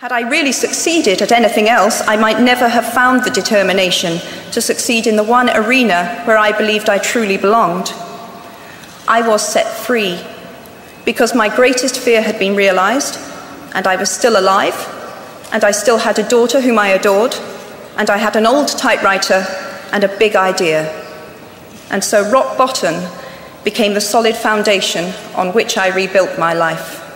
Had I really succeeded at anything else, I might never have found the determination to succeed in the one arena where I believed I truly belonged. I was set free because my greatest fear had been realized, and I was still alive, and I still had a daughter whom I adored, and I had an old typewriter and a big idea. And so rock bottom became the solid foundation on which I rebuilt my life.